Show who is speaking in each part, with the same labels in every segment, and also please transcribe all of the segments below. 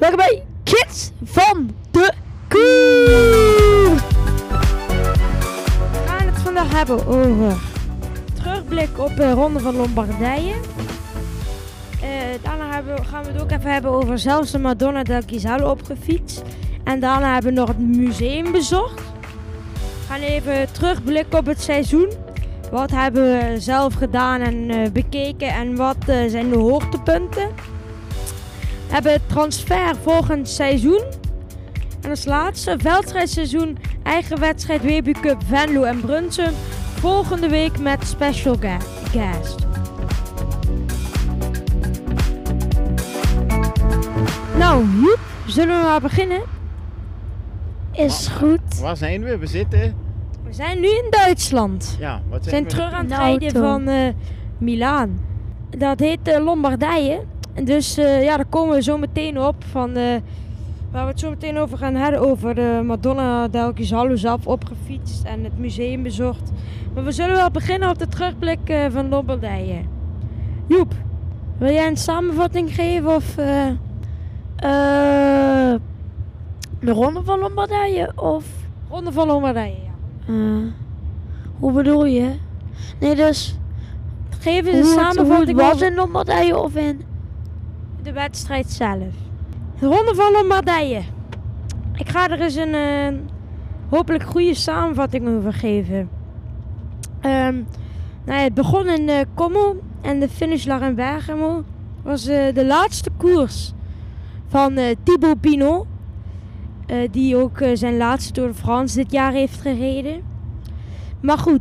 Speaker 1: Welkom bij Kids van de Koer.
Speaker 2: We gaan het vandaag hebben over terugblik op de Ronde van Lombardije. Eh, daarna hebben, gaan we het ook even hebben over zelfs de Madonna del Gisalo opgefietst. En daarna hebben we nog het museum bezocht. We gaan even terugblikken op het seizoen. Wat hebben we zelf gedaan en eh, bekeken en wat eh, zijn de hoogtepunten. We hebben het transfer volgend seizoen. En als laatste veldrijdseizoen eigen wedstrijd WB Cup Venlo en Brunsum. Volgende week met special guest. Nou, Joep, zullen we maar beginnen?
Speaker 1: Is goed.
Speaker 3: Waar zijn we? We zitten.
Speaker 2: We zijn nu in Duitsland.
Speaker 3: Ja, wat
Speaker 2: We
Speaker 3: zijn
Speaker 2: zijn
Speaker 3: we?
Speaker 2: terug aan het
Speaker 1: De
Speaker 2: rijden van eh Milaan. Dat heet eh, Lombardije. En dus eh, ja, daar komen we zo meteen op. Van, eh, waar we het zo meteen over gaan hebben. Over de Madonna del Gisalo zelf opgefietst en het museum bezocht. Maar we zullen wel beginnen op de terugblik eh, van Lombardije. Joep, wil jij een samenvatting geven? Of, eh,
Speaker 1: Eh, de ronde van Lombardije of...
Speaker 2: Ronde van Lombardije, ja.
Speaker 1: eh, hoe bedoel je? Nee, dus...
Speaker 2: Geef eens een
Speaker 1: het, hoe het
Speaker 2: samenvatting
Speaker 1: was in Lombardije of in...
Speaker 2: de wedstrijd zelf. De Ronde van Lombardije. Ik ga er eens een eh, hopelijk goede samenvatting over geven. Ehm, nou ja, het begon in Como en de finish lag in Bergamo. was eh, de laatste koers van Thibaut Pinot. die ook zijn laatste Tour de France dit jaar heeft gereden. Maar goed,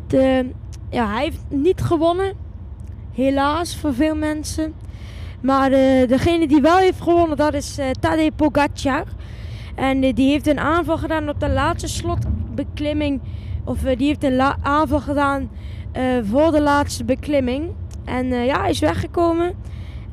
Speaker 2: ja, hij heeft niet gewonnen. Helaas voor veel mensen. Maar eh, degene die wel heeft gewonnen, dat is eh Tadej Pogacar. En eh, die heeft een aanval gedaan op de laatste slotbeklimming. Of die heeft een aanval gedaan voor de laatste beklimming. En ja, hij is weggekomen.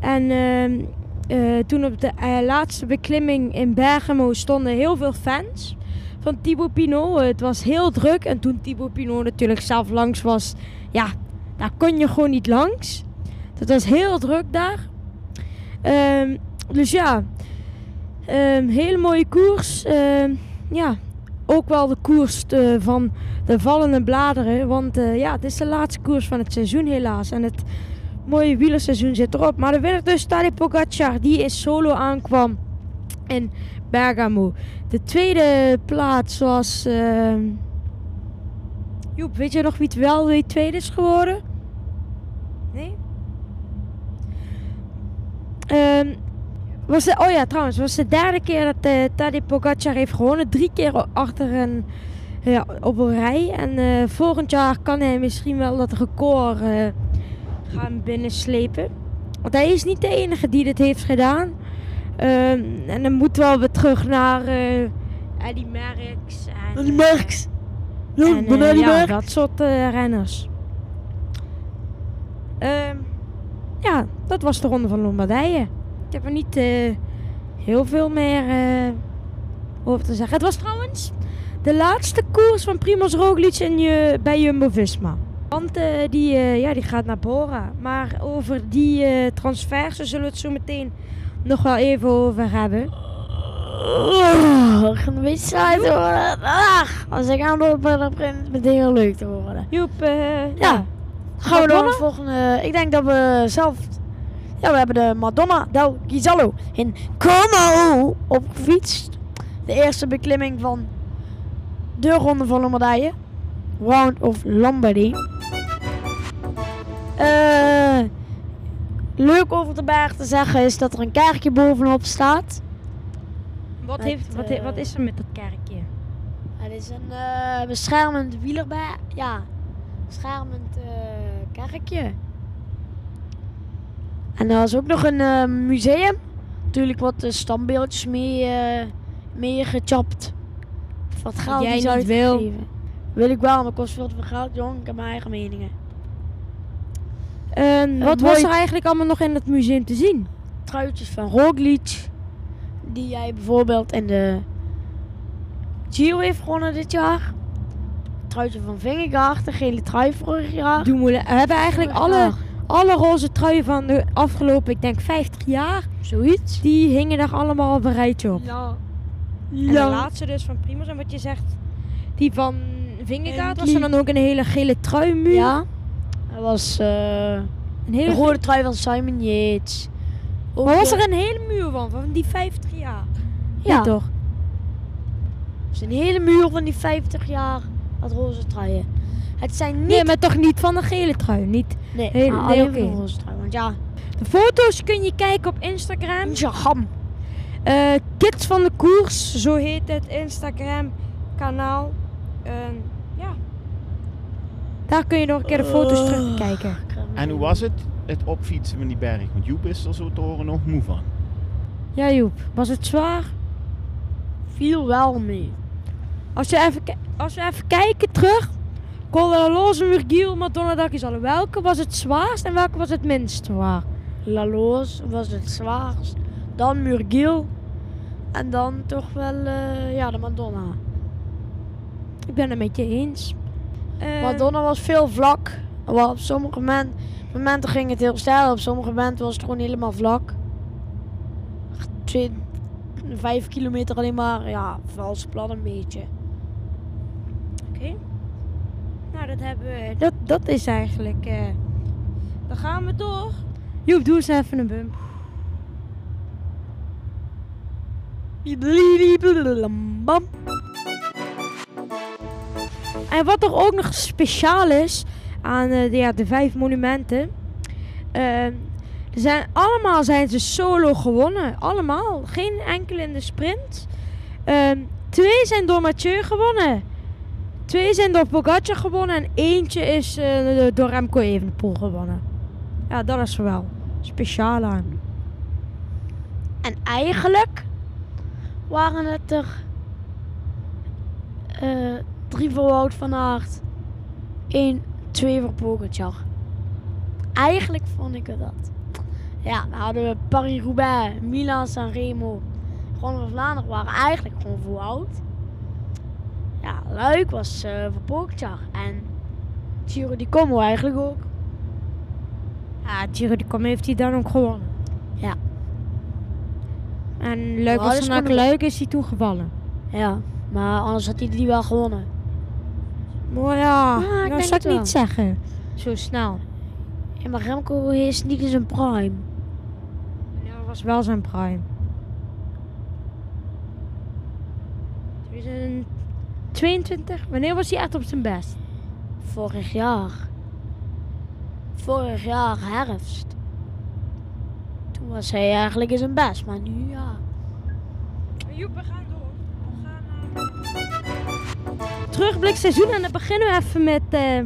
Speaker 2: En ehm, eh, toen op de laatste beklimming in Bergamo stonden heel veel fans van Thibaut Pinot. Het was heel druk. En toen Thibaut Pinot natuurlijk zelf langs was, ja, daar kon je gewoon niet langs. Het was heel druk daar. Ehm, dus ja, Ehm, hele mooie koers. Ehm, ja, ook wel de koers eh, van de vallende bladeren. Want eh, ja, het is de laatste koers van het seizoen helaas. En het mooie wielerseizoen zit erop. Maar de winnaar dus Tadej Pogacar, die in solo aankwam in Bergamo. De tweede plaats was... Joep, weet je nog wie het wel wie tweede is geworden? Nee? Ehm, was de, oh ja, trouwens, was de derde keer dat Tadej Pogacar heeft gewonnen. Drie keer achter een, ja, op een rij. En eh, volgend jaar kan hij misschien wel dat record eh, gaan binnenslepen. Want hij is niet de enige die dit heeft gedaan. Ehm, en dan moeten we wel weer terug naar Eddy Merckx. En,
Speaker 1: Die Merks.
Speaker 2: en,
Speaker 1: Ja,
Speaker 2: dat soort renners. Ehm, ja, dat was de ronde van Lombardije. Ik heb er niet eh, heel veel meer eh, over te zeggen. Het was trouwens de laatste koers van Primoz Roglic in je, bij Jumbo-Visma. Want eh, die, ja, die gaat naar Bora. Maar over die transfers zullen we het zo meteen nog wel even over hebben.
Speaker 1: Oh, een beetje saai worden. Ah, als ik aanloop, dan begint het meteen heel leuk te worden.
Speaker 2: Joep,
Speaker 1: Ja. Gaan we het volgende. Ik denk dat we zelf... Ja, we hebben de Madonna del Gisalo in Como opgefietst. De eerste beklimming van de Ronde van Lombardije. Round of Lombardy. Eh, leuk over de berg te zeggen is dat er een kerkje bovenop staat.
Speaker 2: Wat,
Speaker 1: Met,
Speaker 2: heeft, wat, wat is er met dat kerkje?
Speaker 1: Het is een eh, beschermend wielerberg. Ja, beschermend eh, kerkje. En er was ook nog een eh, museum. Natuurlijk wat eh, standbeeldjes mee, eh mee gechapt. Of wat geld
Speaker 2: jij niet wil.
Speaker 1: uitgegeven. Wil ik wel, maar kost veel te veel geld, jong. Ik heb mijn eigen meningen.
Speaker 2: En wat was er eigenlijk allemaal nog in het museum te zien?
Speaker 1: Truitjes van Roglic. Die jij bijvoorbeeld in de Giro heeft gewonnen dit jaar. Truitje van Vingegaard, de gele trui vorig jaar.
Speaker 2: Dumoulin. We hebben eigenlijk alle, alle roze truien van de afgelopen, ik denk 50 jaar,
Speaker 1: Zoiets.
Speaker 2: die hingen daar allemaal op een rijtje op.
Speaker 1: Ja.
Speaker 2: En de laatste dus van Primus. En wat je zegt, die van Vingegaard was er dan ook een hele gele truimuur.
Speaker 1: Ja. Dat was eh
Speaker 2: Een hele
Speaker 1: rode trui van Simon Yates. Ook
Speaker 2: Maar was er een hele muur van, van die 50 jaar?
Speaker 1: Ja.
Speaker 2: toch?
Speaker 1: Het is een hele muur van die 50 jaar wat roze truien. Het zijn niet...
Speaker 2: Nee, maar toch niet van een gele trui. Niet.
Speaker 1: nee, de roze trui. Want ja,
Speaker 2: De foto's kun je kijken op Instagram.
Speaker 1: jam.
Speaker 2: Eh, Kids van de Koers, zo heet het Instagram kanaal. Ehm, ja. Daar kun je nog een keer de foto's
Speaker 1: Oh.
Speaker 2: terugkijken.
Speaker 3: En hoe was het, het opfietsen van die berg? Want Joep is er zo te horen nog moe van.
Speaker 2: Ja Joep, was het zwaar?
Speaker 1: Viel wel mee.
Speaker 2: Als, je even, als we even kijken terug. Colaloze, Murgiel, Madonna, Dakizallo. Welke was het zwaarst en welke was het minst zwaar?
Speaker 1: Laloos was het zwaarst. Dan Murgil. En dan toch wel eh, ja, de Madonna.
Speaker 2: Ik ben het met je eens. Eh,
Speaker 1: Madonna was veel vlak. Wel, op sommige moment, momenten ging het heel stijl. Op sommige momenten was het gewoon helemaal vlak. Twee, vijf kilometer alleen maar. Ja, vals plat een beetje.
Speaker 2: Oké. Nou, dat hebben we. Dat, dat is eigenlijk. eh, dan gaan we door. Joep, doe eens even een bump. En wat er ook nog speciaal is aan eh, de, ja, de vijf monumenten. eh, er zijn, allemaal zijn ze solo gewonnen. Allemaal. Geen enkele in de sprint. Ehm, twee zijn door Mathieu gewonnen. Twee zijn door Pogacar gewonnen. En eentje is eh, door Remco Evenepoel gewonnen. Ja, dat is wel speciaal aan.
Speaker 1: En eigenlijk waren het er eh, drie voor Wout van Aert, één, twee voor Pogacar. Eigenlijk vond ik het dat. Ja, dan hadden we Paris-Roubaix, Milan, Sanremo, Ronde van Vlaanderen waren eigenlijk gewoon voor Wout. Ja, Luik was eh, voor Pogacar en Giro di Como eigenlijk ook.
Speaker 2: Ja, Giro de Comme heeft hij dan ook gewonnen.
Speaker 1: Ja.
Speaker 2: En Luik
Speaker 1: Ja,
Speaker 2: was
Speaker 1: dat is
Speaker 2: naar
Speaker 1: gewoon-
Speaker 2: Luik is hij toen gevallen.
Speaker 1: Ja, maar anders had hij die wel gewonnen.
Speaker 2: Maar ja,
Speaker 1: Ja, ik
Speaker 2: dat
Speaker 1: denk
Speaker 2: zou ik
Speaker 1: wel.
Speaker 2: niet zeggen. Zo snel.
Speaker 1: Ja, maar Remco is niet in zijn prime.
Speaker 2: Ja, dat was wel zijn prime. 2022? Wanneer was hij echt op zijn best?
Speaker 1: Vorig jaar. Vorig jaar herfst. Toen was hij eigenlijk in zijn best, maar nu ja.
Speaker 2: Joep, we gaan door. Terugblik seizoen en dan beginnen we even met... eh,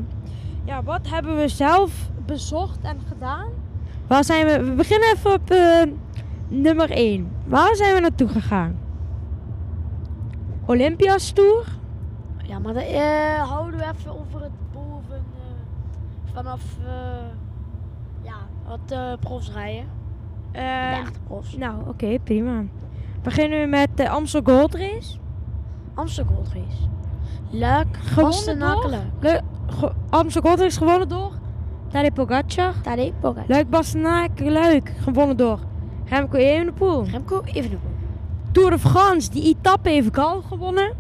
Speaker 2: ja, wat hebben we zelf bezocht en gedaan? Waar zijn we... We beginnen even op eh, nummer 1. Waar zijn we naartoe gegaan? Olympias Tour.
Speaker 1: Ja, maar dat eh, houden we even over het boven. eh, vanaf eh, ja, wat profs rijden. De echte profs.
Speaker 2: nou, oké, prima. Beginnen we met de Amstel Gold Race.
Speaker 1: Amsterdam Gold Race. Luik,
Speaker 2: Gewonnen door?
Speaker 1: Luik.
Speaker 2: Le Ge- Amstel Gold Race gewonnen door Tadej Pogacar.
Speaker 1: Tadej Pogacar.
Speaker 2: Luik Bastenaken Luik gewonnen door Remco Evenepoel.
Speaker 1: Remco Evenepoel.
Speaker 2: Tour de France, die etappe heeft Gal gewonnen.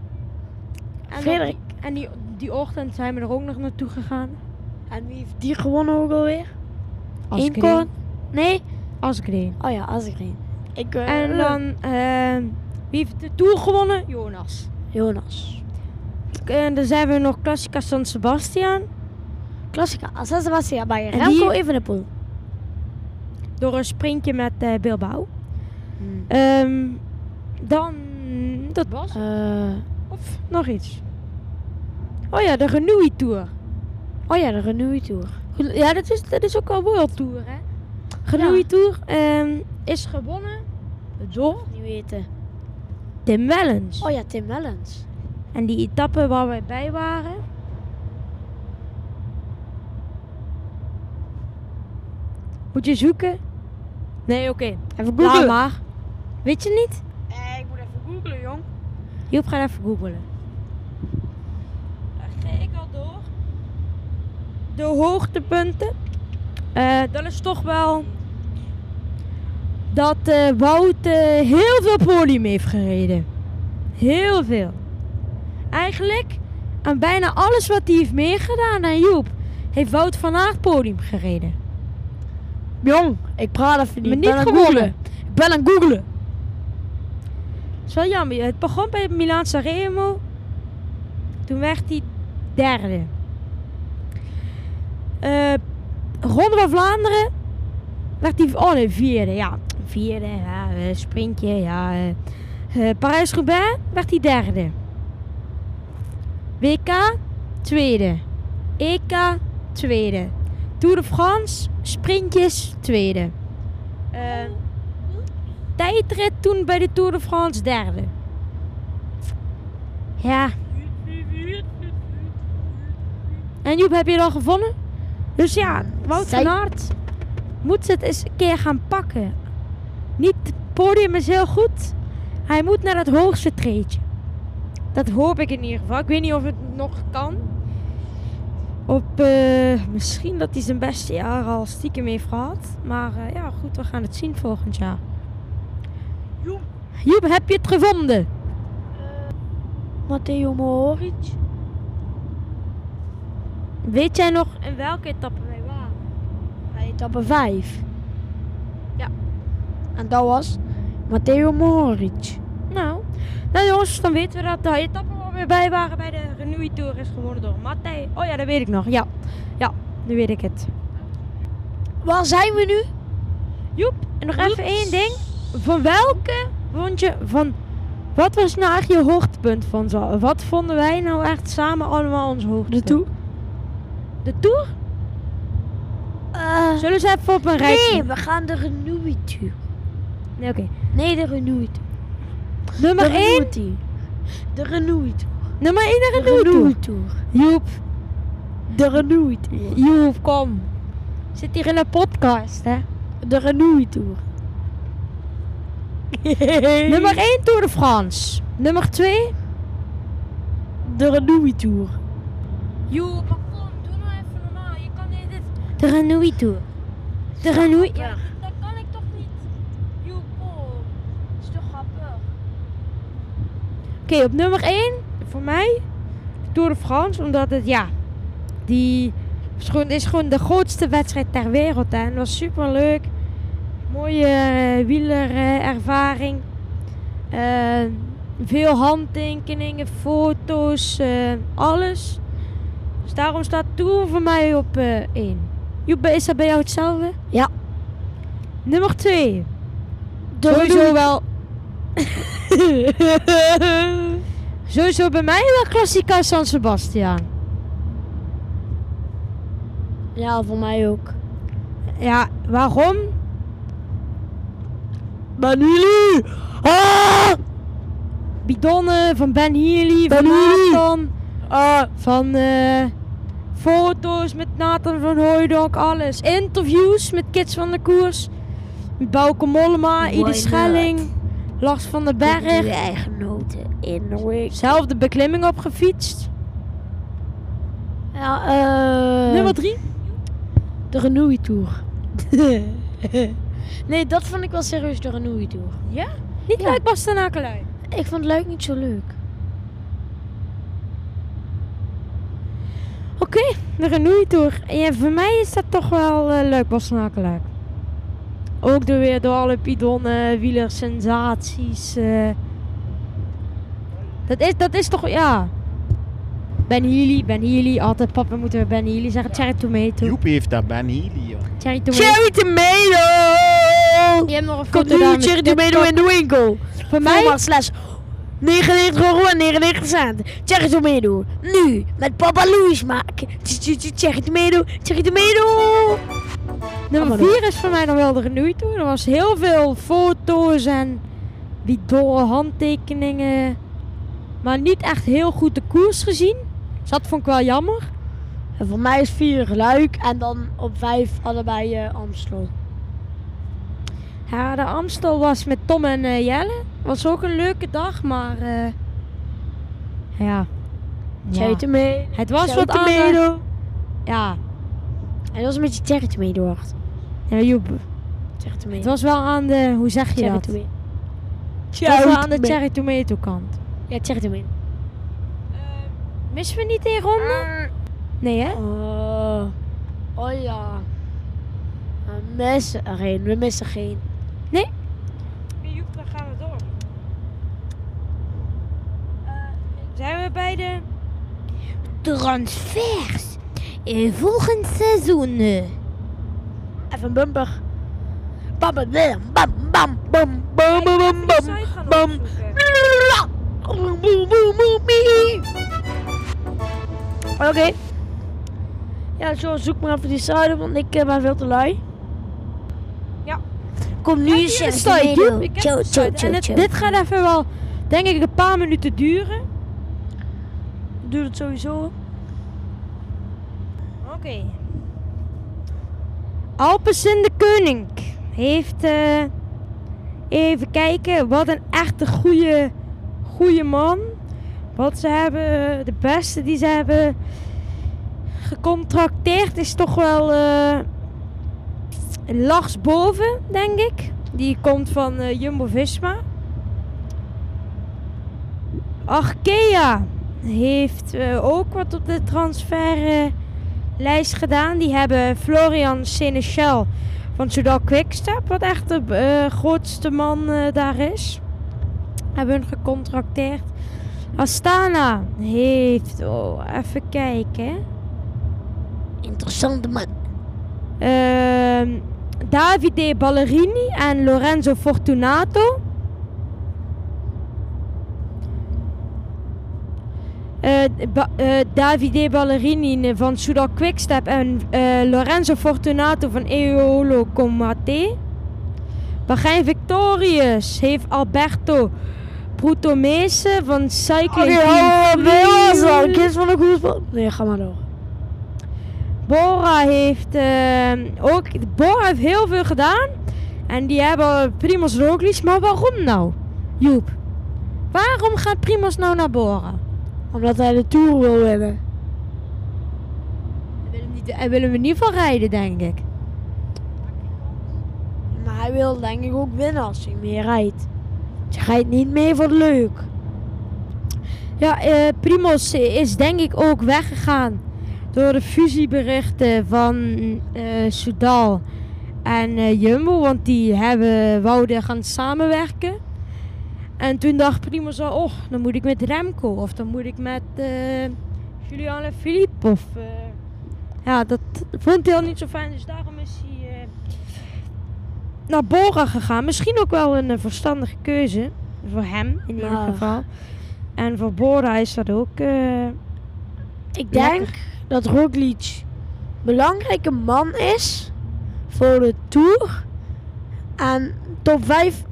Speaker 2: En,
Speaker 1: Frederik.
Speaker 2: dan- en die, die ochtend zijn we er ook nog naartoe gegaan.
Speaker 1: En wie heeft die gewonnen ook alweer?
Speaker 2: Asgreen.
Speaker 1: Nee?
Speaker 2: Asgreen.
Speaker 1: Oh ja, Asgreen. Ik, eh,
Speaker 2: En dan, ehm, wie heeft de Tour gewonnen? Jonas.
Speaker 1: Jonas.
Speaker 2: En dan zijn we nog Classica San Sebastian.
Speaker 1: Klassica. San Sebastian bij
Speaker 2: En
Speaker 1: Remco
Speaker 2: die-
Speaker 1: Evenepoel.
Speaker 2: Door een sprintje met eh, Bilbao.
Speaker 1: Hmm.
Speaker 2: Ehm, dan, dat was.
Speaker 1: Eh,
Speaker 2: Of nog iets. Oh ja, de Renui Tour.
Speaker 1: oh ja, de Renewy Tour.
Speaker 2: Ja, dat is, dat is ook al World Tour, hè?
Speaker 1: Ja.
Speaker 2: Tour ehm, is gewonnen door
Speaker 1: weten.
Speaker 2: Tim Wellens.
Speaker 1: Oh ja, Tim Wellens.
Speaker 2: En die etappe waar wij bij waren. Moet je zoeken? Nee, oké.
Speaker 1: Even
Speaker 2: Laat
Speaker 1: googlen.
Speaker 2: maar. Weet je niet?
Speaker 1: Eh, ik moet even googlen, jong.
Speaker 2: Joep, ga even googlen. Dan ga ik al door. De hoogtepunten. Eh, dat is toch wel dat eh, Wout eh, heel veel podium heeft gereden. Heel veel. Eigenlijk aan bijna alles wat hij heeft meegedaan aan Joep, heeft Wout van Aert podium gereden.
Speaker 1: Jong, ik praat even niet.
Speaker 2: Maar
Speaker 1: Ik ben
Speaker 2: niet
Speaker 1: aan het
Speaker 2: gewonnen.
Speaker 1: googlen. Ik ben aan het googlen.
Speaker 2: Is wel jammer. Het begon bij Milaan Sanremo. Toen werd hij derde. Eh Ronde van Vlaanderen werd hij... Oh nee, vierde. Ja, vierde. Ja, eh, sprintje. Ja, eh, Parijs-Roubaix werd hij derde. WK, tweede. EK, tweede. Tour de France, sprintjes, tweede. Eh, tijdrit toen bij de Tour de France derde. Ja. En Joep, heb je dan gewonnen? Dus ja, Wout van Aert moet het eens een keer gaan pakken. Niet, het podium is heel goed. Hij moet naar het hoogste treedje. Dat hoop ik in ieder geval. Ik weet niet of het nog kan. Op, eh, misschien dat hij zijn beste jaar al stiekem heeft gehad. Maar eh, ja, goed, we gaan het zien volgend jaar. Joep, heb je het gevonden?
Speaker 1: Matteo Mohoric.
Speaker 2: Weet jij nog in welke etappe wij waren?
Speaker 1: Bij etappe 5.
Speaker 2: Ja.
Speaker 1: En dat was Matteo Mohoric.
Speaker 2: Nou, nou jongens, dan weten we dat de etappe waar we bij waren bij de Renui Tour is gewonnen door Matthij. Oh ja, dat weet ik nog. Ja, ja, nu weet ik het.
Speaker 1: Waar zijn we nu?
Speaker 2: Joep, en nog even één ding. Van welke vond je van... Wat was nou echt je hoogtepunt van zo? Wat vonden wij nou echt samen allemaal ons hoogtepunt?
Speaker 1: De Tour?
Speaker 2: De Tour?
Speaker 1: Eh,
Speaker 2: Zullen ze even op een rijtje?
Speaker 1: nee, we gaan de Renui Tour.
Speaker 2: Nee, oké.
Speaker 1: Nee, de Renui Tour.
Speaker 2: Nummer
Speaker 1: de
Speaker 2: 1.
Speaker 1: Renui Tour. De Renui Tour.
Speaker 2: Nummer 1 de Renui Tour.
Speaker 1: Tour.
Speaker 2: Joep,
Speaker 1: De Renui Tour.
Speaker 2: Joep, kom. Zit hier in een podcast, hè?
Speaker 1: De Renui Tour.
Speaker 2: Nummer 1 Tour de France. Nummer 2.
Speaker 1: De Renui Tour.
Speaker 2: Joep, maar kom, doe nou even normaal. Je kan niet dit... De Renouille Tour. De Renouille... Ja, dat kan ik toch niet. Joep, kom.
Speaker 1: is toch grappig?
Speaker 2: Oké, op nummer 1 voor mij Tour de France, omdat het ja, die is gewoon, is gewoon de grootste wedstrijd ter wereld. Hè. En was super leuk. Mooie eh, wielerervaring. Eh, veel handtekeningen, foto's, eh, alles. Dus daarom staat Tour voor mij op 1. Joep, is dat bij jou hetzelfde?
Speaker 1: Ja.
Speaker 2: Nummer 2.
Speaker 1: De
Speaker 2: Sowieso wel. Sowieso bij mij wel Klassica San Sebastian.
Speaker 1: Ja, voor mij ook.
Speaker 2: Ja, waarom?
Speaker 1: Banuli! Ah!
Speaker 2: Bidonnen van Ben Healy, van
Speaker 1: Ben Healy.
Speaker 2: Nathan,
Speaker 1: Ah!
Speaker 2: van eh, foto's met Nathan van Hooydonk, alles. Interviews met kids van de koers. Met Bouke Mollema, Ide? Schelling, Lars van den Berg.
Speaker 1: eigen noten in de week.
Speaker 2: Zelf de beklimming opgefietst.
Speaker 1: Ja, eh...
Speaker 2: Nummer 3.
Speaker 1: De Renui Tour. nee, dat vond ik wel serieus de Renui Tour.
Speaker 2: Ja? Niet
Speaker 1: Ja.
Speaker 2: leuk Bastenakelui.
Speaker 1: Ik vond het leuk niet zo leuk.
Speaker 2: Oké, de Renouille Tour. Ja, voor mij is dat toch wel eh, leuk Bastenakelui. Ook door weer door alle bidonnen, wielersensaties. eh. Dat, is, dat is toch, ja. Ben Healy, Ben Healy. Altijd papa moeten we Ben Healy zeggen. Cherry Tomato.
Speaker 3: Joep heeft daar Ben Healy, joh.
Speaker 2: Cherry Tomato.
Speaker 1: Cherry Tomato!
Speaker 2: Je hebt nog een foto daar met
Speaker 1: in de winkel.
Speaker 2: Voor mij,
Speaker 1: slash 99 euro en 99 cent. Cherry Tomato. Nu, met Papa Louis maken. Cherry Tomato, Cherry Tomato.
Speaker 2: nummer
Speaker 1: Kom maar
Speaker 2: 4 is voor mij nog wel de Renouille Tour. Er was heel veel foto's en bidon, handtekeningen. Maar niet echt heel goed de koers gezien. Dus dat vond ik wel jammer.
Speaker 1: En voor mij is 4 Luik en dan op 5 allebei eh, Amstel.
Speaker 2: Ja, de Amstel was met Tom en eh, Jelle. Was ook een leuke dag, maar eh, ja.
Speaker 1: Cherry
Speaker 2: ja.
Speaker 1: Tomato.
Speaker 2: Het was
Speaker 1: Cherry
Speaker 2: wat anders. Ja.
Speaker 1: En dat was een beetje Cherry Tomato hard.
Speaker 2: Ja, Joep.
Speaker 1: Cherry
Speaker 2: Het was wel aan de, hoe zeg je
Speaker 1: Cherry
Speaker 2: dat?
Speaker 1: Tomato.
Speaker 2: Het was wel aan de cherry tomato kant.
Speaker 1: Ja, Cherry Tomato.
Speaker 2: Missen we niet één ronde? Nee, hè?
Speaker 1: Oh, oh ja. We missen er geen. We missen geen.
Speaker 2: Joep, dan gaan we door. Transfers. In volgend seizoen.
Speaker 1: Even een bumper. Bam, bam, bam, bam, bam, bam, bam, bam. Oké. Ja, zo zoek maar even die site want ik eh, ben veel te lui.
Speaker 2: Ja.
Speaker 1: Kom nu eens even.
Speaker 2: Joep. Ik heb de site. En het- dit gaat even wel, denk ik, een paar minuten duren.
Speaker 1: Doe het sowieso.
Speaker 2: Oké. Alpecin de Koning heeft, eh, even kijken, wat een echte goede, goede man. Wat ze hebben, de beste die ze hebben gecontracteerd is toch wel eh Lars Boven, denk ik. Die komt van eh, Jumbo-Visma. Arkea heeft eh, ook wat op de transferlijst gedaan. Die hebben Florian Seneschal van Soudal Quickstep, wat echt de eh, grootste man eh, daar is. Hebben hun gecontracteerd. Astana heeft, oh, even kijken.
Speaker 1: Interessante man.
Speaker 2: Ehm Davide Ballerini en Lorenzo Fortunato. Eh, Ba- eh, Davide Ballerini van Soudal Quickstep en eh, Lorenzo Fortunato van Eolo Comate. Bahrein Victorious heeft Alberto Prutomese van Cycling Team Friuli.
Speaker 1: wel zo. Kies van een goede. Nee, ga maar door.
Speaker 2: Bora heeft eh, ook. Bora heeft heel veel gedaan. En die hebben Primoz Roglic. Maar waarom nou? Joep. Waarom gaat Primoz nou naar Bora?
Speaker 1: Omdat hij de Tour wil winnen.
Speaker 2: Hij wil hem, niet, hij wil hem in ieder geval rijden, denk ik.
Speaker 1: Maar hij wil denk ik ook winnen als hij meer rijdt. Je rijdt niet meer voor leuk.
Speaker 2: Ja, eh Primoz is denk ik ook weggegaan door de fusieberichten van eh Soudal en eh, Jumbo. Want die hebben, wouden gaan samenwerken. En toen dacht Primoz al, oh, dan moet ik met Remco. Of dan moet ik met eh Julian Philippe. Of, eh, ja, dat vond hij al niet zo fijn. Dus daarom is hij eh, naar Bora gegaan. Misschien ook wel een verstandige keuze. Voor hem in ieder geval. En voor Bora is dat ook.
Speaker 1: Ik denk
Speaker 2: Lekker.
Speaker 1: dat Roglic een belangrijke man is voor de Tour. En top 5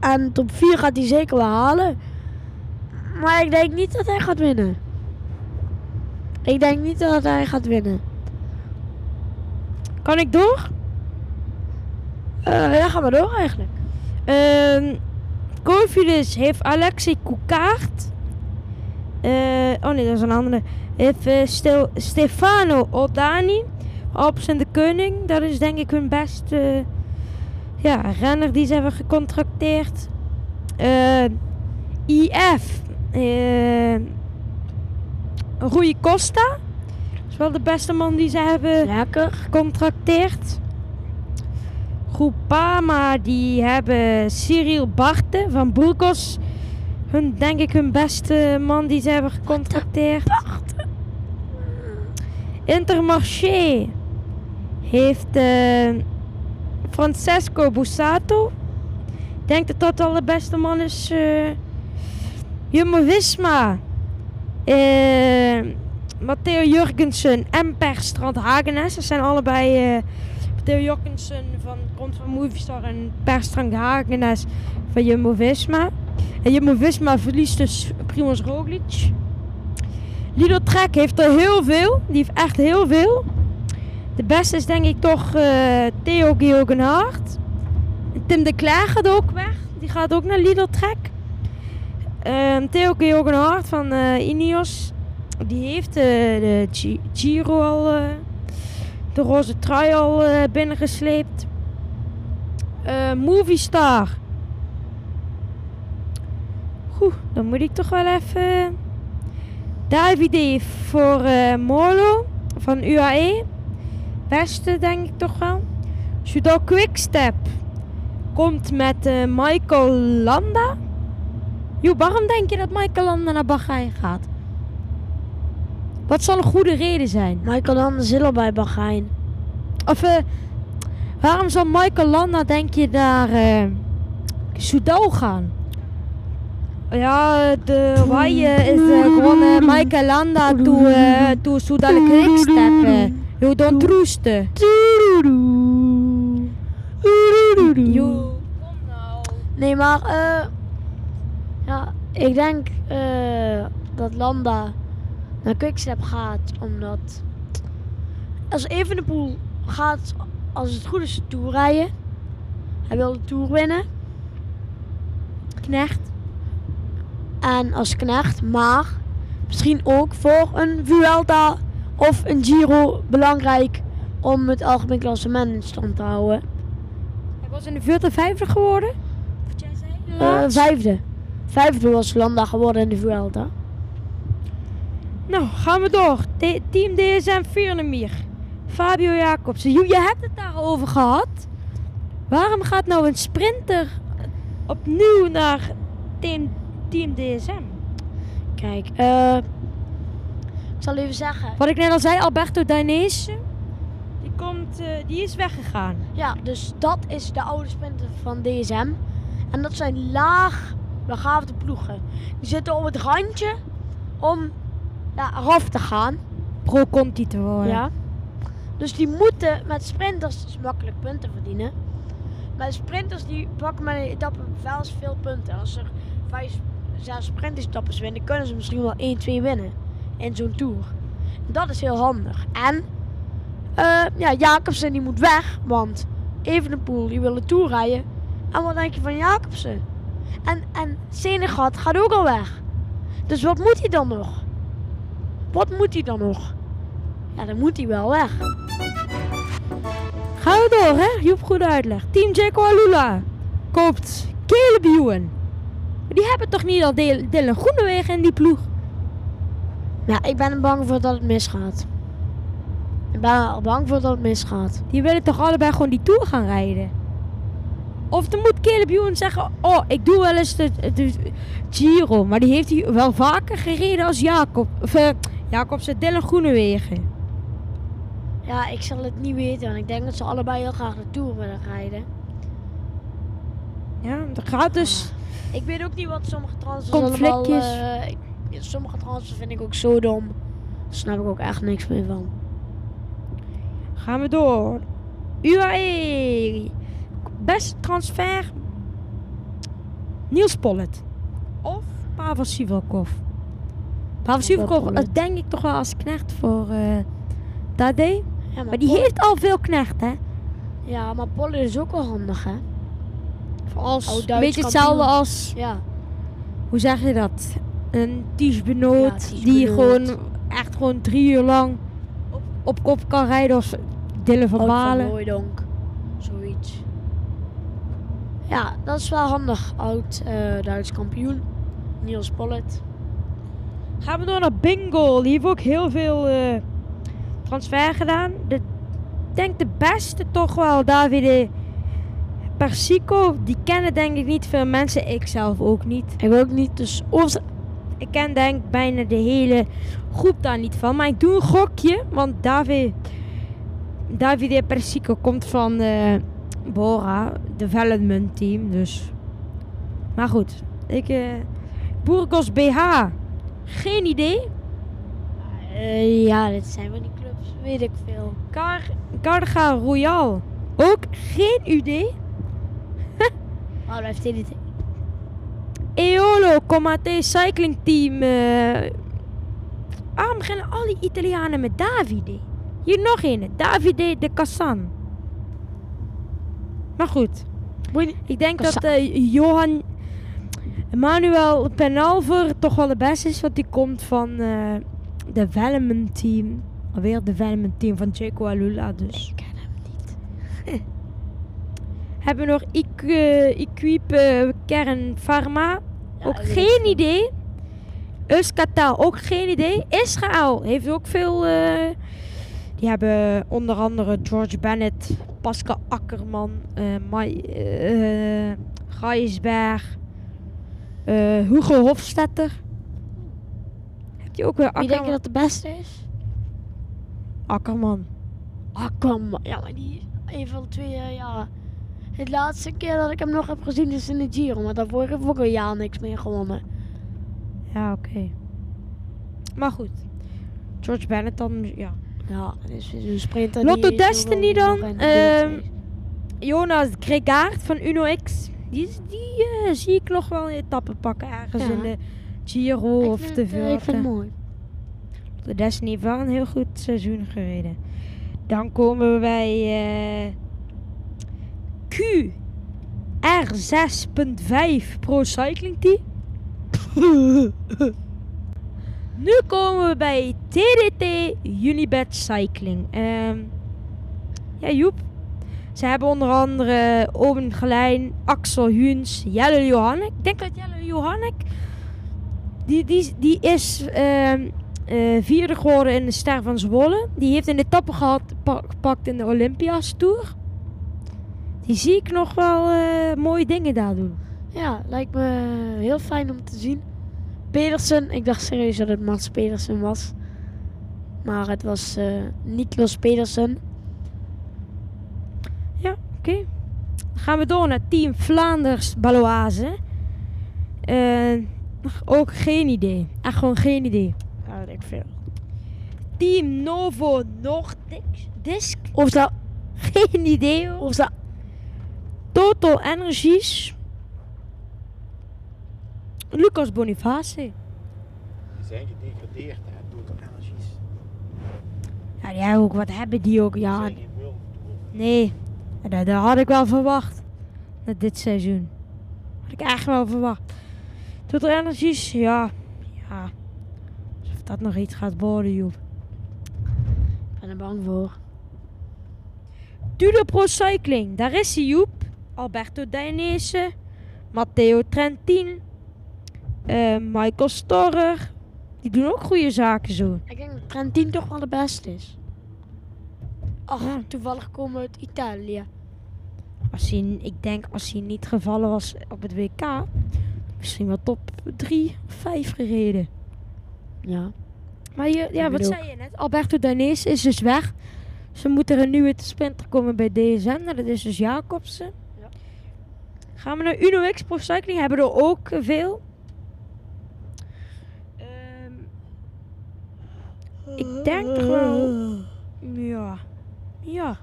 Speaker 1: en top 4 gaat hij zeker wel halen. Maar ik denk niet dat hij gaat winnen. Ik denk niet dat hij gaat winnen.
Speaker 2: kan ik door?
Speaker 1: Eh ja, ga maar door eigenlijk.
Speaker 2: Cofidis heeft Alexei Koekaert. Eh, oh nee, dat is een andere. Heeft eh, Stefano Oldani. Op zijn de Koning. Dat is denk ik hun beste ja, renner die ze hebben gecontracteerd. Eh, IF. eh Rui Costa. Dat is wel de beste man die ze hebben
Speaker 1: Lekker.
Speaker 2: gecontracteerd. Groupama die hebben Cyril Barte van Burgos. Hun, denk ik hun beste man die ze hebben gecontracteerd. Intermarché heeft eh, Francesco Bussato. Ik denk dat dat al de beste man is. eh Jumbo-Visma. Eh, Matteo Jurgensen en Per Strand Hagenes. Dat zijn allebei eh Matteo Jurgensen van komt van Movistar en Per Strand Hagenes van Jumbo-Visma. En Jumbo-Visma verliest dus Primoz Roglic. Lido Trek heeft er heel veel. Die heeft echt heel veel. De beste is denk ik toch eh, Theo Geoghenaert. Tim de Cler gaat ook weg. Die gaat ook naar Lidl Trek. Ehm, Theo Geoghenaert van eh Ineos. Die heeft eh, de Gi- Giro al de roze trui al binnengesleept. Eh Movistar. Goed, dan moet ik toch wel even... Davide voor Molo van UAE. Beste denk ik toch wel. Judo Quickstep komt met eh, Michael Landa. Jo, waarom denk je dat Michael Landa naar Bahrein gaat? Wat zal een goede reden zijn?
Speaker 1: Michael dan Ziller bij Bahrein.
Speaker 2: Of eh, waarom zal Michael Landa denk je naar Soudal gaan? Ja, de eh, is gewoon Michael Landa to, eh to Soudal Quickstep. Jo, don't troosten. Jo, kom nou.
Speaker 1: Nee, maar eh ja, ik denk eh, dat Landa naar Quickstep gaat omdat als Evenepoel gaat, als het goed is, de Tour rijden. Hij wil de Tour winnen.
Speaker 2: Knecht.
Speaker 1: En als knecht, maar misschien ook voor een Vuelta of een Giro belangrijk om het algemeen klassement in stand te houden.
Speaker 2: Hij was in de Vuelta vijfde geworden. Wat jij zei?
Speaker 1: Eh, vijfde. Vijfde was Landa geworden in de Vuelta.
Speaker 2: Nou, gaan we door. Te- Team DSM Viernemir. Fabio Jacobsen. Je hebt het daarover gehad. Waarom gaat nou een sprinter opnieuw naar team, team DSM?
Speaker 1: Kijk, eh zal even zeggen.
Speaker 2: Wat ik net al zei, Alberto Dainese. Die, komt, eh, die is weggegaan.
Speaker 1: Ja, dus dat is de oude sprinter van DSM. En dat zijn laag begaafde ploegen. Die zitten op het randje om ja, eraf te gaan.
Speaker 2: Pro Conti te worden.
Speaker 1: Ja. Dus die moeten met sprinters dus makkelijk punten verdienen. Maar sprinters die pakken met een etappe wel eens veel punten. Als er vijf, zes sprintetappes winnen, kunnen ze misschien wel 1, 2 winnen in zo'n tour. Dat is heel handig. En eh, ja, Jacobsen die moet weg, want Evenepoel die wil de tour rijden. En wat denk je van Jacobsen? En, en Senegat gaat ook al weg. Dus wat moet hij dan nog? Wat moet hij dan nog? Ja, dan moet hij wel weg.
Speaker 2: Gaan we door, hè? Joep, goede uitleg. Team Jacko Alula koopt Caleb Die hebben toch niet al Dylan Groenewegen in die ploeg?
Speaker 1: Ja, ik ben er bang voor dat het misgaat. Ik ben er bang voor dat het misgaat.
Speaker 2: Die willen toch allebei gewoon die Tour gaan rijden? Of dan moet Caleb Ewan zeggen... Oh, ik doe wel eens de, de Giro. Maar die heeft hij wel vaker gereden als Jacob. Of eh, Jacobsen, Dylan Groenewegen.
Speaker 1: Ja, ik zal het niet weten, want ik denk dat ze allebei heel graag de Tour willen rijden.
Speaker 2: Ja, dat gaat dus...
Speaker 1: Ik weet ook niet wat sommige transfers allemaal...
Speaker 2: Conflictjes.
Speaker 1: Ja, sommige transfers vind ik ook zo dom. Daar snap ik ook echt niks meer van.
Speaker 2: Gaan we door. UAE. Best transfer. Niels Pollet. Of Pavel Sivakov. Pavel Sivakov denk ik toch wel als knecht voor Tadej.
Speaker 1: Ja,
Speaker 2: Maar die heeft al veel knecht, hè?
Speaker 1: Ja, maar Polle is ook wel handig, hè?
Speaker 2: Als, een beetje hetzelfde als,
Speaker 1: Ja.
Speaker 2: hoe zeg je dat? Een Ties Benoot
Speaker 1: Ja,
Speaker 2: die gewoon echt gewoon drie uur lang op, op kop kan rijden. Of Dylan van Balen.
Speaker 1: Hooijdonk. Zoiets. Ja, dat is wel handig. Oud eh, Duits kampioen. Niels Pollet.
Speaker 2: Gaan we door naar Bingo. Die heeft ook heel veel eh, transfer gedaan. De, ik denk de beste toch wel Davide Persico. Die kennen denk ik niet veel mensen. Ik zelf ook niet.
Speaker 1: Ik ook niet, dus... Of,
Speaker 2: Ik ken denk bijna de hele groep daar niet van. Maar ik doe een gokje. Want David, Davide Persico komt van eh Bora Development Team. Dus. Maar goed. Ik, eh Burgos BH. Geen idee.
Speaker 1: eh, ja, dit zijn van die clubs, weet ik veel.
Speaker 2: Car Carga Royal. Ook geen idee.
Speaker 1: Maar blijft hij dit...
Speaker 2: Eolo Comate Cycling Team. eh waarom beginnen al die Italianen met Davide? Hier nog een. Davide de Cassan. Maar goed. Ik denk
Speaker 1: Cassan.
Speaker 2: dat eh, Johan Manuel Penalver toch wel de beste is. Want die komt van eh Development Team. Alweer development team van Jaco Alula dus.
Speaker 1: Ik ken hem niet.
Speaker 2: Hebben we nog Equ- Equipe Kern Pharma? Ook geen idee. Euskatel, ook geen idee. Israël heeft ook veel. eh, die hebben onder andere George Bennett, Pascal Akkerman, eh Mai, eh Gijsberg, Hugo Hofstetter. Heb je ook weer
Speaker 1: Wie denk je
Speaker 2: Akkerman?
Speaker 1: dat de beste is?
Speaker 2: Akkerman.
Speaker 1: Kom. Ja, maar die een van de twee ja. Het laatste keer dat ik hem nog heb gezien is in de Giro. Maar daarvoor heb ik ook een jaar niks meer gewonnen.
Speaker 2: Ja, oké. Maar goed. George Bennett dan, ja.
Speaker 1: Ja, dus een sprinter
Speaker 2: Lotto
Speaker 1: die
Speaker 2: Destiny dan, ehm. Jonas Gregaard van UnoX. Die, die eh, zie ik nog wel een etappe pakken ergens
Speaker 1: Ja.
Speaker 2: in de Giro
Speaker 1: Ik
Speaker 2: of
Speaker 1: vind
Speaker 2: de
Speaker 1: het, eh, Ik vind het
Speaker 2: Vuelta.
Speaker 1: mooi.
Speaker 2: De Destiny heeft wel een heel goed seizoen gereden. Dan komen we bij eh Q R6.5 Pro Cycling Team. nu komen we bij TDT Unibet Cycling. Ehm, ja, Joep. Ze hebben onder andere Owen Gelijn, Axel Huens, Jelle Johannek. Ik denk dat Jelle Johannek, die, die, die is ehm, eh, vierde geworden in de Ster van Zwolle. Die heeft een etappe gehad, pa- gepakt in de Olympias Tour. Die zie ik nog wel eh, mooie dingen daar doen.
Speaker 1: Ja, lijkt me heel fijn om te zien. Pedersen, ik dacht serieus dat het Mats Pedersen was. Maar het was eh Niklas Pedersen.
Speaker 2: Ja, oké. Dan gaan we door naar Team Vlaanders Baloise. Eh, ook geen idee. Echt gewoon geen idee.
Speaker 1: Ja, dat ik veel.
Speaker 2: Team Novo Nordisk. Disc.
Speaker 1: Of dat,
Speaker 2: Geen idee hoor.
Speaker 1: of dat,
Speaker 2: Total Energies. Lucas Boniface.
Speaker 3: Die zijn gedegradeerd, hè, Total Energies.
Speaker 2: Ja, die hebben ook, wat hebben die ook?
Speaker 3: Die
Speaker 2: Ja,
Speaker 3: zijn geen World Tour.
Speaker 2: nee. Dat, dat had ik wel verwacht. Na dit seizoen. Had ik echt wel verwacht. Total Energies, ja. Ja. Alsof dat nog iets gaat worden, Joep.
Speaker 1: ik ben er bang voor.
Speaker 2: Dudo Pro Cycling, daar is hij, Joep. Alberto Dainese. Matteo Trentin. eh, Michael Storrer. Die doen ook goede zaken zo.
Speaker 1: Ik denk dat Trentin toch wel de beste is. Ach,
Speaker 2: Ja.
Speaker 1: toevallig komen uit Italië.
Speaker 2: Als hij, ik denk als hij niet gevallen was op het WK, misschien wel top 3 of 5 gereden.
Speaker 1: Ja.
Speaker 2: Maar je, ja, wat zei je net? Alberto Dainese is dus weg. Ze moeten er een nieuwe sprinter komen bij DSM. Nou, dat is dus Jacobsen. Gaan we naar Uno X Pro Cycling. Hebben er ook veel. Ehm, ik denk toch wel... Ja. Ja.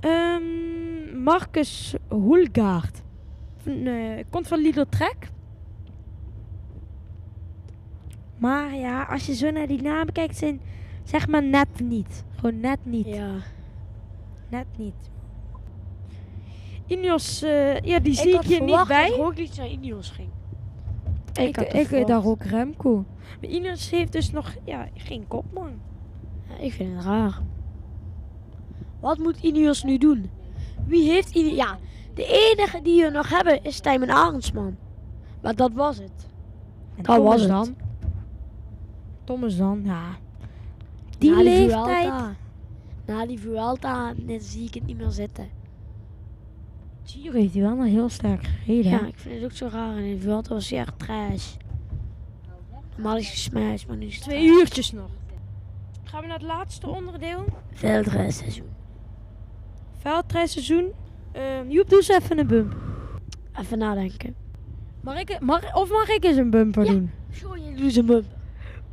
Speaker 2: Ehm, Marcus Hulgaard. Eh, komt van Lidl Trek. Maar ja, als je zo naar die namen kijkt, zijn zeg maar net niet. Gewoon net niet.
Speaker 1: Ja.
Speaker 2: Net niet. Ineos, eh, ja, die zie ik,
Speaker 1: had
Speaker 2: hier niet
Speaker 1: verwacht
Speaker 2: bij.
Speaker 1: dat Roglic naar Ineos ging.
Speaker 2: Ik,
Speaker 1: had
Speaker 2: ik, ik daar ook Remco. Maar Ineos heeft dus nog ja, geen kopman.
Speaker 1: Ja, ik vind het raar. Wat moet Ineos nu doen? Wie heeft Ineos... Ja, de enige die we nog hebben is Tijmen Arendsman. Maar dat was het.
Speaker 2: En
Speaker 1: Dat was het.
Speaker 2: dan. Thomas dan, ja. Die leeftijd.
Speaker 1: Na die Vuelta net zie ik het niet meer zitten.
Speaker 2: Giro heeft hij wel nog heel sterk gereden.
Speaker 1: Ja, ik vind het ook zo raar. En in de Vuelta was hij echt trash. Normaal is hij smash, maar nu is het
Speaker 2: Twee
Speaker 1: trash.
Speaker 2: uurtjes nog. Gaan we naar het laatste onderdeel.
Speaker 1: Veldrijseizoen.
Speaker 2: Veldrijseizoen. Ehm Joep, doe eens even een bump.
Speaker 1: Even nadenken.
Speaker 2: Mag ik, mag, of mag ik eens een bumper
Speaker 1: Ja.
Speaker 2: doen?
Speaker 1: Goh, je doet een bump.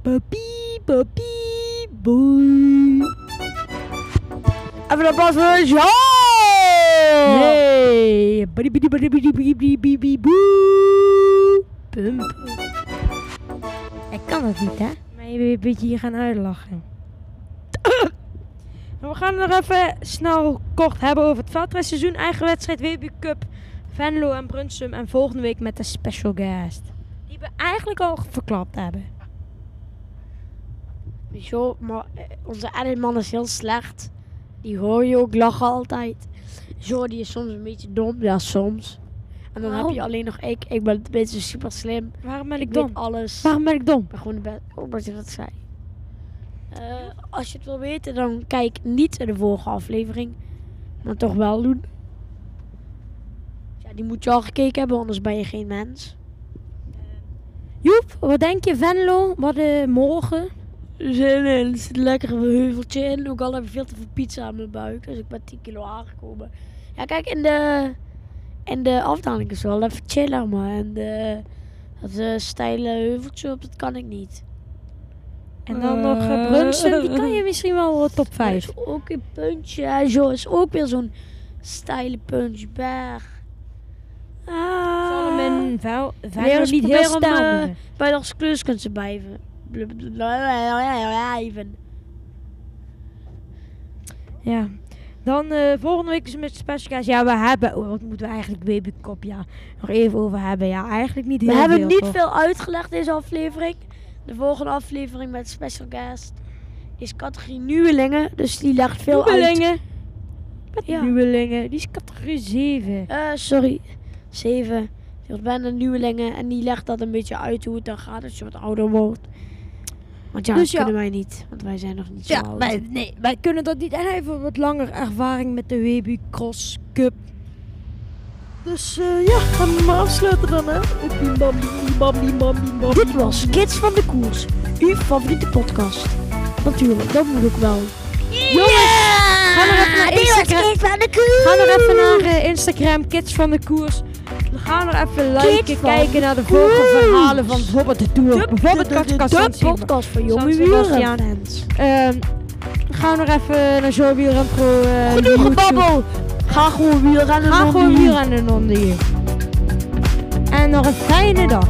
Speaker 2: Papie, papie, boei.
Speaker 1: Even een pas voor ja!
Speaker 2: Hey. Ik kan het niet, hè? Maar je wil een beetje hier gaan uitlachen. We gaan het nog even snel kort hebben over het veldrijseizoen. Eigen wedstrijd, WB Cup, Venlo en Brunsum. En volgende week met de special guest. Die we eigenlijk al verklapt hebben.
Speaker 1: Zo, maar eh, onze editman is heel slecht. Die hoor je ook lachen altijd. Zo, die is soms een beetje dom. Ja, soms. En dan
Speaker 2: Waarom?
Speaker 1: heb je alleen nog ik. Ik ben een beetje super slim.
Speaker 2: Waarom ben
Speaker 1: Ik,
Speaker 2: ik dom?
Speaker 1: alles.
Speaker 2: Waarom ben ik dom?
Speaker 1: Ik ben gewoon de beste. Oh, wat je dat zei. Eh, als je het wil weten, dan kijk niet de vorige aflevering. Maar toch wel doen. Ja, die moet je al gekeken hebben, anders ben je geen mens.
Speaker 2: Joep, wat denk je Venlo? Wat eh, morgen?
Speaker 1: Zin in. Er zit een lekker heuveltje in. Ook al heb ik veel te veel pizza aan mijn buik. Dus ik ben 10 kilo aangekomen. Ja, kijk, in de, in de afdaling is wel even chiller, maar en de, dat eh, steile heuveltje op, dat kan ik niet.
Speaker 2: En dan nog uh, die kan je misschien wel top 5.
Speaker 1: is ook een puntje. hè. Zo is ook weer zo'n steile puntje berg. Ah.
Speaker 2: zal hem in
Speaker 1: eens
Speaker 2: niet heel doen.
Speaker 1: bij de als kleurkunsten blijven. Blijven.
Speaker 2: Ja. Dan eh, volgende week is met special guys. Ja, we hebben... Oh, wat moeten we eigenlijk babykop ja, nog even over hebben? Ja, eigenlijk niet heel
Speaker 1: We hebben
Speaker 2: veel,
Speaker 1: niet
Speaker 2: toch?
Speaker 1: veel uitgelegd deze aflevering. De volgende aflevering met special guest is categorie nieuwelingen. Dus die legt veel uit.
Speaker 2: Nieuwelingen. Met
Speaker 1: Ja.
Speaker 2: nieuwelingen. Die is categorie 7.
Speaker 1: Eh, sorry. 7. Die was bijna nieuwelingen. En die legt dat een beetje uit hoe het dan gaat als je wat ouder wordt. Want ja,
Speaker 2: Dus
Speaker 1: dat
Speaker 2: ja.
Speaker 1: kunnen wij niet. Want wij zijn nog niet zo
Speaker 2: Ja,
Speaker 1: oud.
Speaker 2: wij, nee, wij kunnen dat niet. En hij heeft wat langer ervaring met de Webu Cross Cup. Dus eh, ja, gaan we maar afsluiten dan, hè. Bim, bam, bim, bam, bim, bam, bim, bam,
Speaker 1: Dit was Kids van de Koers. Uw favoriete podcast. Natuurlijk, dat moet ook wel.
Speaker 2: Jongens, ga nog even naar Instagram.
Speaker 1: Kids van de Koers.
Speaker 2: Ga nog even naar Instagram, Kids van de Koers. We gaan nog even liken, kijken naar de
Speaker 1: de
Speaker 2: volgende verhalen van bijvoorbeeld de Tour. bijvoorbeeld
Speaker 1: de, de, podcast van jonge
Speaker 2: Sebastian.
Speaker 1: wielrenfans.
Speaker 2: Ehm Ga nog even naar Joe Wielren Pro. eh,
Speaker 1: Genoeg gebabbel. Ga gewoon wielrennen.
Speaker 2: Ga gewoon wielrennen onder hier. En nog een fijne dag.